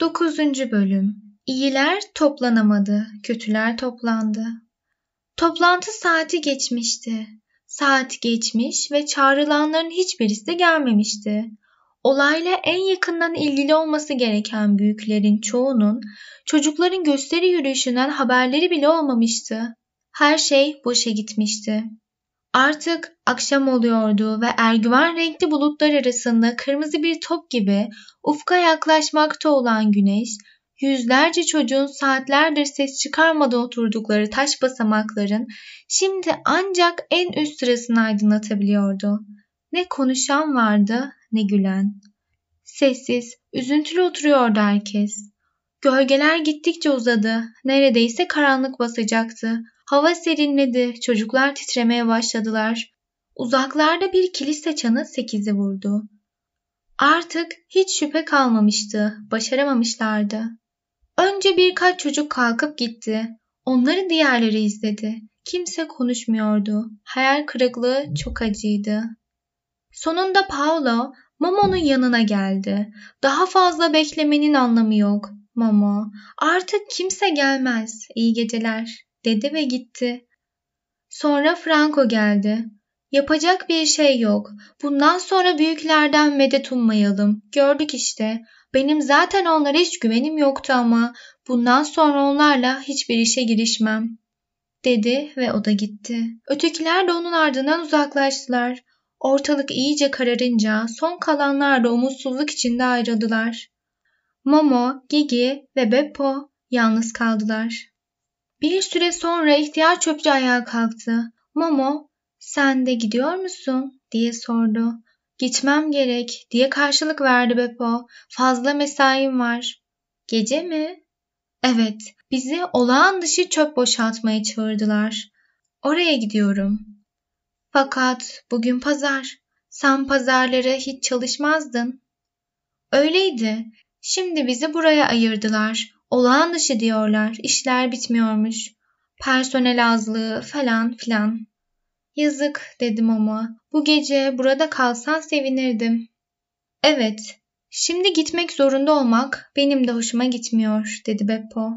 9. Bölüm İyiler toplanamadı, kötüler toplandı. Toplantı saati geçmişti. Saat geçmiş ve çağrılanların hiçbirisi gelmemişti. Olayla en yakından ilgili olması gereken büyüklerin çoğunun çocukların gösteri yürüyüşünden haberleri bile olmamıştı. Her şey boşa gitmişti. Artık akşam oluyordu ve ergüven renkli bulutlar arasında kırmızı bir top gibi ufka yaklaşmakta olan güneş, yüzlerce çocuğun saatlerdir ses çıkarmadan oturdukları taş basamakların şimdi ancak en üst sırasını aydınlatabiliyordu. Ne konuşan vardı ne gülen. Sessiz, üzüntülü oturuyordu herkes. Gölgeler gittikçe uzadı. Neredeyse karanlık basacaktı. Hava serinledi, çocuklar titremeye başladılar. Uzaklarda bir kilise çanı sekizi vurdu. Artık hiç şüphe kalmamıştı, başaramamışlardı. Önce birkaç çocuk kalkıp gitti. Onları diğerleri izledi. Kimse konuşmuyordu. Hayal kırıklığı çok acıydı. Sonunda Paolo Momo'nun yanına geldi. Daha fazla beklemenin anlamı yok. Momo, artık kimse gelmez. İyi geceler dedi ve gitti. Sonra Franco geldi. Yapacak bir şey yok. Bundan sonra büyüklerden medet ummayalım. Gördük işte. Benim zaten onlara hiç güvenim yoktu ama bundan sonra onlarla hiçbir işe girişmem. Dedi ve o da gitti. Ötekiler de onun ardından uzaklaştılar. Ortalık iyice kararınca son kalanlar da umutsuzluk içinde ayrıldılar. Momo, Gigi ve Beppo yalnız kaldılar. Bir süre sonra ihtiyar çöpçü ayağa kalktı. Momo, sen de gidiyor musun? diye sordu. Gitmem gerek diye karşılık verdi Beppo. Fazla mesaim var. Gece mi? Evet, bizi olağan dışı çöp boşaltmaya çağırdılar. Oraya gidiyorum. Fakat bugün pazar. Sen pazarları hiç çalışmazdın. Öyleydi. Şimdi bizi buraya ayırdılar. Olağan dışı diyorlar. İşler bitmiyormuş. Personel azlığı falan filan. Yazık dedim ama bu gece burada kalsan sevinirdim. Evet, şimdi gitmek zorunda olmak benim de hoşuma gitmiyor dedi Beppo.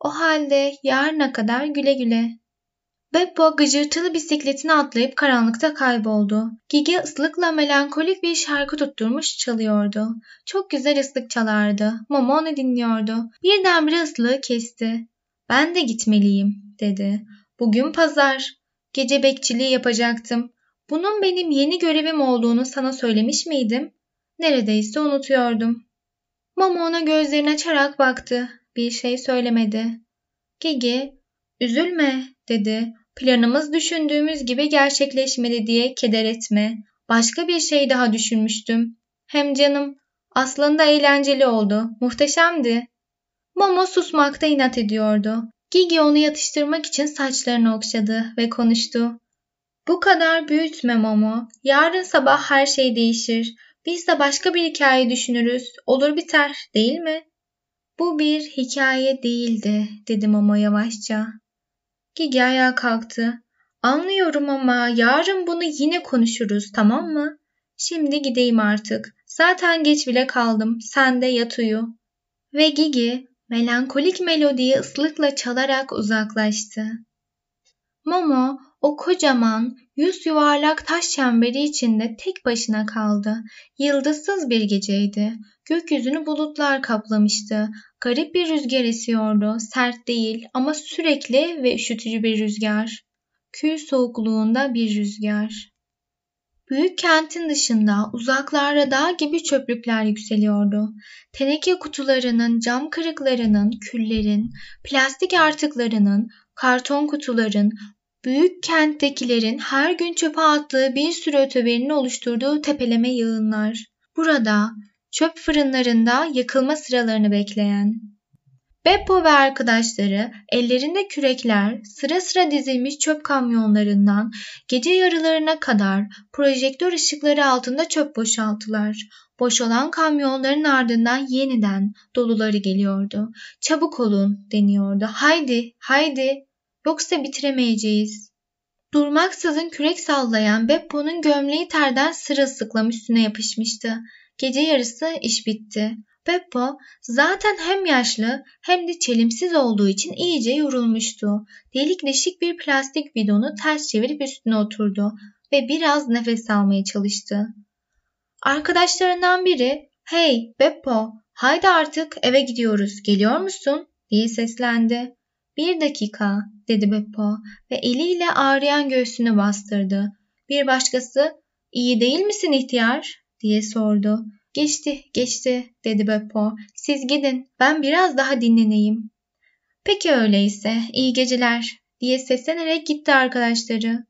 O halde yarına kadar güle güle. Beppo gıcırtılı bisikletine atlayıp karanlıkta kayboldu. Gigi ıslıkla melankolik bir şarkı tutturmuş çalıyordu. Çok güzel ıslık çalardı. Momo onu dinliyordu. Birdenbire ıslığı kesti. Ben de gitmeliyim dedi. Bugün pazar. Gece bekçiliği yapacaktım. Bunun benim yeni görevim olduğunu sana söylemiş miydim? Neredeyse unutuyordum. Momo ona gözlerini açarak baktı. Bir şey söylemedi. Gigi, üzülme dedi. Planımız düşündüğümüz gibi gerçekleşmedi diye keder etme. Başka bir şey daha düşünmüştüm. Hem canım aslında eğlenceli oldu. Muhteşemdi. Momo susmakta inat ediyordu. Gigi onu yatıştırmak için saçlarını okşadı ve konuştu. Bu kadar büyütme Momo. Yarın sabah her şey değişir. Biz de başka bir hikaye düşünürüz. Olur biter, değil mi? Bu bir hikaye değildi, dedi Momo yavaşça. Gigi ayağa kalktı. Anlıyorum ama yarın bunu yine konuşuruz tamam mı? Şimdi gideyim artık. Zaten geç bile kaldım. Sen de yat uyu. Ve Gigi melankolik melodiyi ıslıkla çalarak uzaklaştı. Momo o kocaman, yüz yuvarlak taş çemberi içinde tek başına kaldı. Yıldızsız bir geceydi. Gökyüzünü bulutlar kaplamıştı. Garip bir rüzgar esiyordu. Sert değil ama sürekli ve üşütücü bir rüzgar. Kül soğukluğunda bir rüzgar. Büyük kentin dışında uzaklarda dağ gibi çöplükler yükseliyordu. Teneke kutularının, cam kırıklarının, küllerin, plastik artıklarının, karton kutuların, büyük kenttekilerin her gün çöpe attığı bir sürü öteberinin oluşturduğu tepeleme yığınlar. Burada çöp fırınlarında yakılma sıralarını bekleyen. Beppo ve arkadaşları ellerinde kürekler sıra sıra dizilmiş çöp kamyonlarından gece yarılarına kadar projektör ışıkları altında çöp boşalttılar. Boşalan kamyonların ardından yeniden doluları geliyordu. Çabuk olun deniyordu. Haydi, haydi yoksa bitiremeyeceğiz. Durmaksızın kürek sallayan Beppo'nun gömleği terden sırılsıklam üstüne yapışmıştı. Gece yarısı iş bitti. Beppo zaten hem yaşlı hem de çelimsiz olduğu için iyice yorulmuştu. Delik deşik bir plastik bidonu ters çevirip üstüne oturdu ve biraz nefes almaya çalıştı. Arkadaşlarından biri ''Hey Beppo, haydi artık eve gidiyoruz, geliyor musun?'' diye seslendi. ''Bir dakika'' dedi Beppo ve eliyle ağrıyan göğsünü bastırdı. Bir başkası ''İyi değil misin ihtiyar?'' Diye sordu. Geçti, geçti dedi Beppo. Siz gidin, ben biraz daha dinleneyim. Peki öyleyse, iyi geceler diye seslenerek gitti arkadaşları.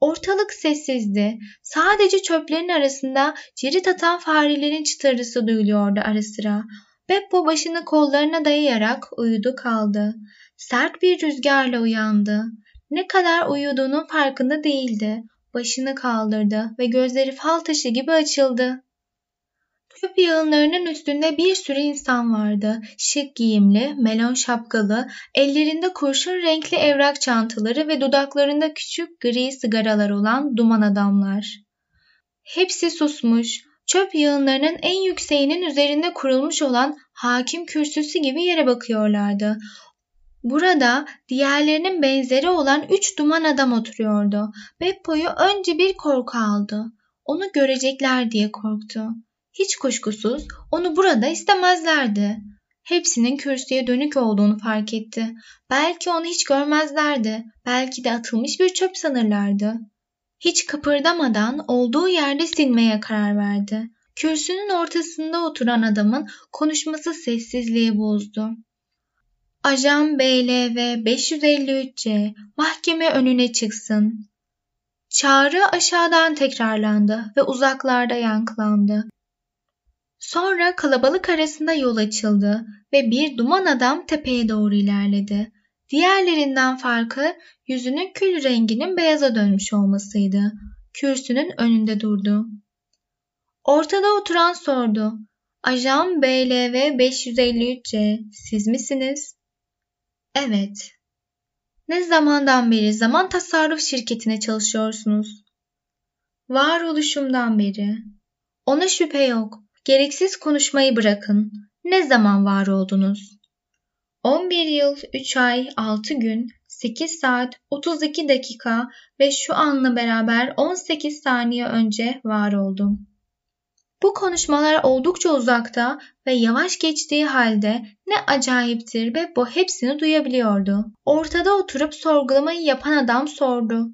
Ortalık sessizdi. Sadece çöplerin arasında cirit atan farelerin çıtırısı duyuluyordu ara sıra. Beppo başını kollarına dayayarak uyudu kaldı. Sert bir rüzgarla uyandı. Ne kadar uyuduğunun farkında değildi. Başını kaldırdı ve gözleri fal taşı gibi açıldı. Çöp yığınlarının üstünde bir sürü insan vardı. Şık giyimli, melon şapkalı, ellerinde kurşun renkli evrak çantaları ve dudaklarında küçük gri sigaralar olan duman adamlar. Hepsi susmuş, çöp yığınlarının en yükseğinin üzerinde kurulmuş olan hakim kürsüsü gibi yere bakıyorlardı. Burada diğerlerinin benzeri olan üç duman adam oturuyordu. Beppo'yu önce bir korku aldı. Onu görecekler diye korktu. Hiç kuşkusuz onu burada istemezlerdi. Hepsinin kürsüye dönük olduğunu fark etti. Belki onu hiç görmezlerdi. Belki de atılmış bir çöp sanırlardı. Hiç kıpırdamadan olduğu yerde silmeye karar verdi. Kürsünün ortasında oturan adamın konuşması sessizliği bozdu. Ajan BLV 553C mahkeme önüne çıksın. Çağrı aşağıdan tekrarlandı ve uzaklarda yankılandı. Sonra kalabalık arasında yol açıldı ve bir duman adam tepeye doğru ilerledi. Diğerlerinden farkı yüzünün kül renginin beyaza dönmüş olmasıydı. Kürsünün önünde durdu. Ortada oturan sordu. Ajan BLV 553C siz misiniz? Evet. Ne zamandan beri zaman tasarruf şirketine çalışıyorsunuz? Varoluşumdan beri. Ona şüphe yok. Gereksiz konuşmayı bırakın. Ne zaman var oldunuz? 11 yıl, 3 ay, 6 gün, 8 saat, 32 dakika ve şu anla beraber 18 saniye önce var oldum. Bu konuşmalar oldukça uzakta ve yavaş geçtiği halde ne acayiptir ve bu hepsini duyabiliyordu. Ortada oturup sorgulamayı yapan adam sordu.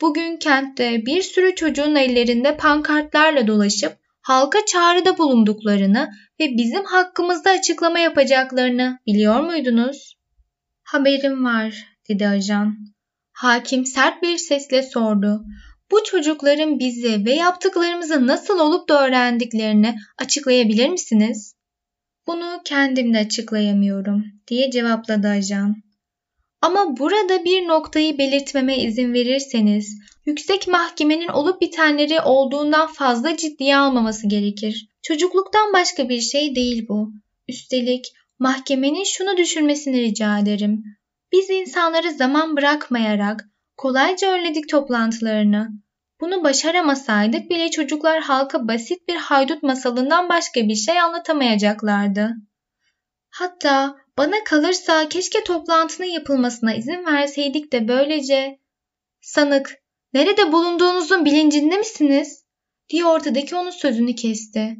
Bugün kentte bir sürü çocuğun ellerinde pankartlarla dolaşıp halka çağrıda bulunduklarını ve bizim hakkımızda açıklama yapacaklarını biliyor muydunuz? Haberim var, dedi ajan. Hakim sert bir sesle sordu. Bu çocukların bizi ve yaptıklarımızı nasıl olup da öğrendiklerini açıklayabilir misiniz? Bunu kendim de açıklayamıyorum, diye cevapladı ajan. Ama burada bir noktayı belirtmeme izin verirseniz, yüksek mahkemenin olup bitenleri olduğundan fazla ciddiye almaması gerekir. Çocukluktan başka bir şey değil bu. Üstelik mahkemenin şunu düşünmesini rica ederim. Biz insanları zaman bırakmayarak kolayca önledik toplantılarını. Bunu başaramasaydık bile çocuklar halka basit bir haydut masalından başka bir şey anlatamayacaklardı. Hatta bana kalırsa keşke toplantının yapılmasına izin verseydik de böylece... Sanık, nerede bulunduğunuzun bilincinde misiniz? diye ortadaki onun sözünü kesti.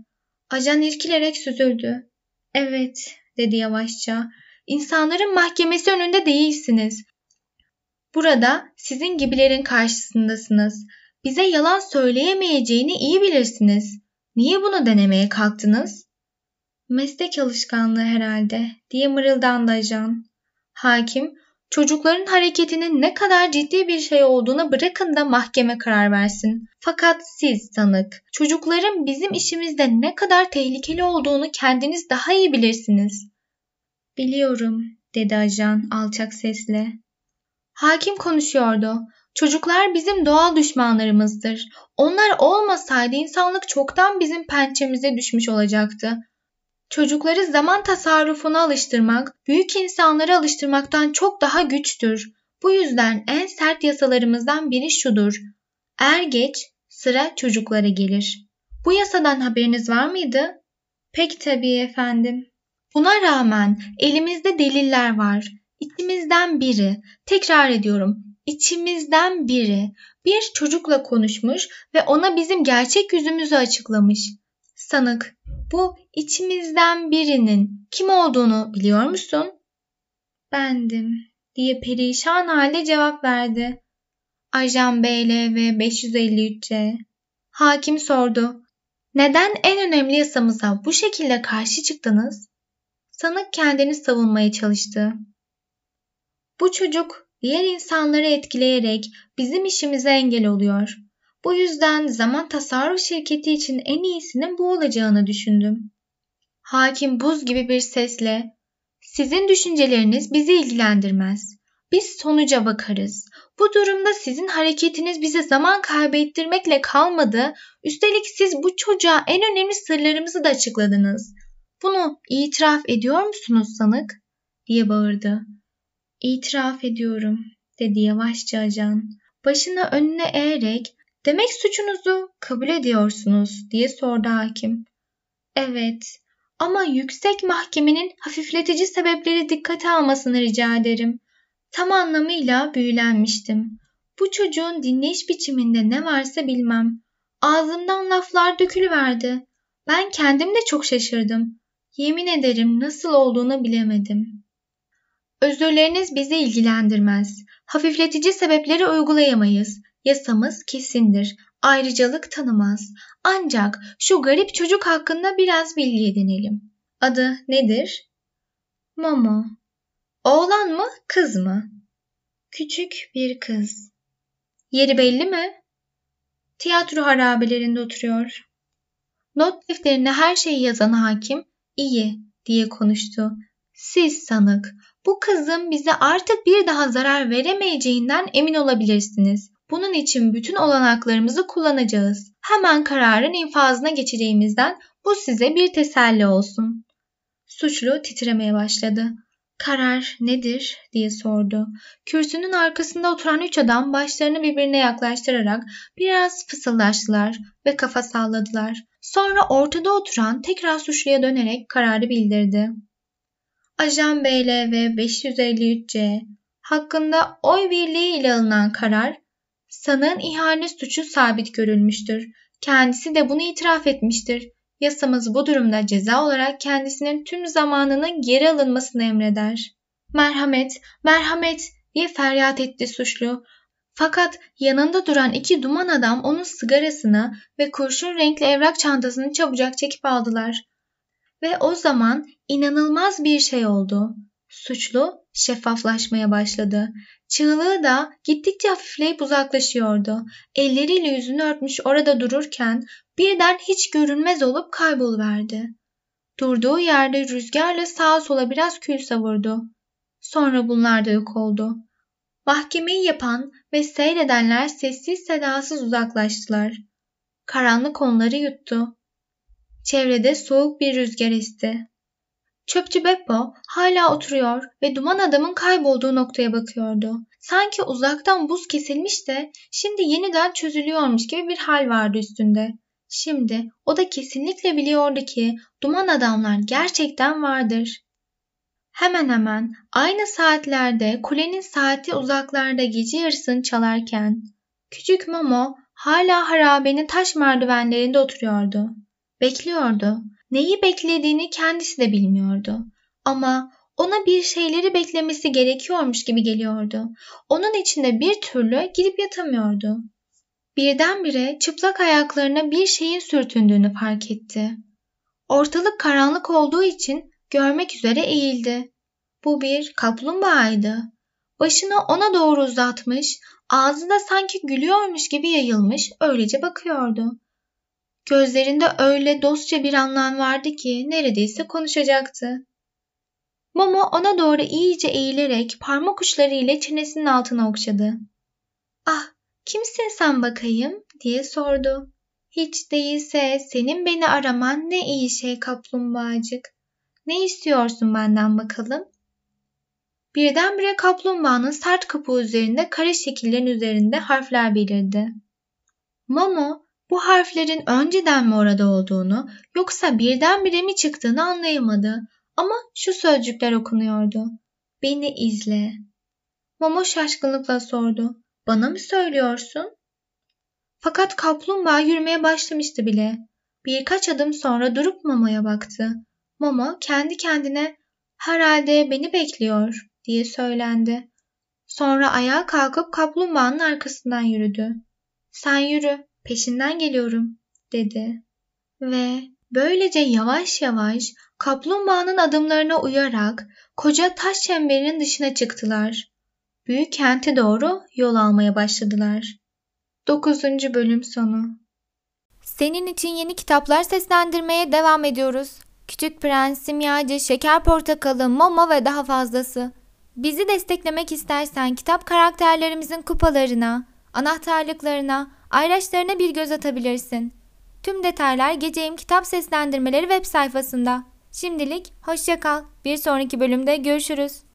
Ajan irkilerek süzüldü. Evet, dedi yavaşça. İnsanların mahkemesi önünde değilsiniz. Burada sizin gibilerin karşısındasınız. Bize yalan söyleyemeyeceğini iyi bilirsiniz. Niye bunu denemeye kalktınız? Meslek alışkanlığı herhalde diye mırıldandı ajan. Hakim, çocukların hareketinin ne kadar ciddi bir şey olduğuna bırakın da mahkeme karar versin. Fakat siz sanık, çocukların bizim işimizde ne kadar tehlikeli olduğunu kendiniz daha iyi bilirsiniz. Biliyorum, dedi ajan alçak sesle. Hakim konuşuyordu. Çocuklar bizim doğal düşmanlarımızdır. Onlar olmasaydı insanlık çoktan bizim pençemize düşmüş olacaktı. Çocukları zaman tasarrufuna alıştırmak, büyük insanları alıştırmaktan çok daha güçtür. Bu yüzden en sert yasalarımızdan biri şudur. Er geç sıra çocuklara gelir. Bu yasadan haberiniz var mıydı? Pek tabii efendim. Buna rağmen elimizde deliller var. İçimizden biri, tekrar ediyorum, içimizden biri bir çocukla konuşmuş ve ona bizim gerçek yüzümüzü açıklamış. Sanık, bu içimizden birinin kim olduğunu biliyor musun? Bendim diye perişan halde cevap verdi. Ajan BL ve 553C. Hakim sordu. Neden en önemli yasamıza bu şekilde karşı çıktınız? Sanık kendini savunmaya çalıştı. Bu çocuk diğer insanları etkileyerek bizim işimize engel oluyor. Bu yüzden zaman tasarruf şirketi için en iyisinin bu olacağını düşündüm. Hakim buz gibi bir sesle sizin düşünceleriniz bizi ilgilendirmez. Biz sonuca bakarız. Bu durumda sizin hareketiniz bize zaman kaybettirmekle kalmadı. Üstelik siz bu çocuğa en önemli sırlarımızı da açıkladınız. Bunu itiraf ediyor musunuz sanık? diye bağırdı. İtiraf ediyorum dedi yavaşça ajan. Başını önüne eğerek demek suçunuzu kabul ediyorsunuz diye sordu hakim. Evet ama yüksek mahkemenin hafifletici sebepleri dikkate almasını rica ederim. Tam anlamıyla büyülenmiştim. Bu çocuğun dinleyiş biçiminde ne varsa bilmem. Ağzımdan laflar dökülüverdi. Ben kendim de çok şaşırdım. Yemin ederim nasıl olduğunu bilemedim. Özürleriniz bizi ilgilendirmez. Hafifletici sebepleri uygulayamayız. Yasamız kesindir. Ayrıcalık tanımaz. Ancak şu garip çocuk hakkında biraz bilgi edinelim. Adı nedir? Momo. Oğlan mı, kız mı? Küçük bir kız. Yeri belli mi? Tiyatro harabelerinde oturuyor. Not defterine her şeyi yazan hakim, iyi diye konuştu. Siz sanık, bu kızın bize artık bir daha zarar veremeyeceğinden emin olabilirsiniz. Bunun için bütün olanaklarımızı kullanacağız. Hemen kararın infazına geçeceğimizden bu size bir teselli olsun. Suçlu titremeye başladı. Karar nedir diye sordu. Kürsünün arkasında oturan üç adam başlarını birbirine yaklaştırarak biraz fısıldaştılar ve kafa salladılar. Sonra ortada oturan tekrar suçluya dönerek kararı bildirdi. Ajan BL ve 553C hakkında oy birliği ile alınan karar sanığın ihanet suçu sabit görülmüştür. Kendisi de bunu itiraf etmiştir. Yasamız bu durumda ceza olarak kendisinin tüm zamanının geri alınmasını emreder. Merhamet, merhamet diye feryat etti suçlu. Fakat yanında duran iki duman adam onun sigarasını ve kurşun renkli evrak çantasını çabucak çekip aldılar. Ve o zaman inanılmaz bir şey oldu. Suçlu şeffaflaşmaya başladı. Çığlığı da gittikçe hafifleyip uzaklaşıyordu. Elleriyle yüzünü örtmüş orada dururken birden hiç görünmez olup kayboluverdi. Durduğu yerde rüzgarla sağa sola biraz kül savurdu. Sonra bunlar da yok oldu. Mahkemeyi yapan ve seyredenler sessiz sedasız uzaklaştılar. Karanlık onları yuttu. Çevrede soğuk bir rüzgar esti. Çöpçü Beppo hala oturuyor ve duman adamın kaybolduğu noktaya bakıyordu. Sanki uzaktan buz kesilmiş de şimdi yeniden çözülüyormuş gibi bir hal vardı üstünde. Şimdi o da kesinlikle biliyordu ki duman adamlar gerçekten vardır. Hemen hemen aynı saatlerde kulenin saati uzaklarda gece yarısını çalarken küçük Momo hala harabenin taş merdivenlerinde oturuyordu. Bekliyordu. Neyi beklediğini kendisi de bilmiyordu. Ama ona bir şeyleri beklemesi gerekiyormuş gibi geliyordu. Onun içinde bir türlü gidip yatamıyordu. Birdenbire çıplak ayaklarına bir şeyin sürtündüğünü fark etti. Ortalık karanlık olduğu için görmek üzere eğildi. Bu bir kaplumbağaydı. Başını ona doğru uzatmış, ağzı da sanki gülüyormuş gibi yayılmış, öylece bakıyordu. Gözlerinde öyle dostça bir anlam vardı ki neredeyse konuşacaktı. Momo ona doğru iyice eğilerek parmak uçlarıyla çenesinin altına okşadı. Ah, kimsin sen bakayım diye sordu. Hiç değilse senin beni araman ne iyi şey kaplumbağacık. Ne istiyorsun benden bakalım? Birdenbire kaplumbağanın sert kapuğu üzerinde kare şekillerin üzerinde harfler belirdi. Momo Bu harflerin önceden mi orada olduğunu yoksa birdenbire mi çıktığını anlayamadı. Ama şu sözcükler okunuyordu. Beni izle. Momo şaşkınlıkla sordu. Bana mı söylüyorsun? Fakat kaplumbağa yürümeye başlamıştı bile. Birkaç adım sonra durup Momo'ya baktı. Momo kendi kendine herhalde beni bekliyor diye söylendi. Sonra ayağa kalkıp kaplumbağanın arkasından yürüdü. Sen yürü, peşinden geliyorum dedi. Ve böylece yavaş yavaş kaplumbağanın adımlarına uyarak koca taş çemberinin dışına çıktılar. Büyük kente doğru yol almaya başladılar. 9. bölüm sonu. Senin için yeni kitaplar seslendirmeye devam ediyoruz. Küçük Prens, Simyacı, Şeker Portakalı, Momo ve daha fazlası. Bizi desteklemek istersen kitap karakterlerimizin kupalarına, anahtarlıklarına, ayraçlarına bir göz atabilirsin. Tüm detaylar Geceyim Kitap Seslendirmeleri web sayfasında. Şimdilik hoşça kal. Bir sonraki bölümde görüşürüz.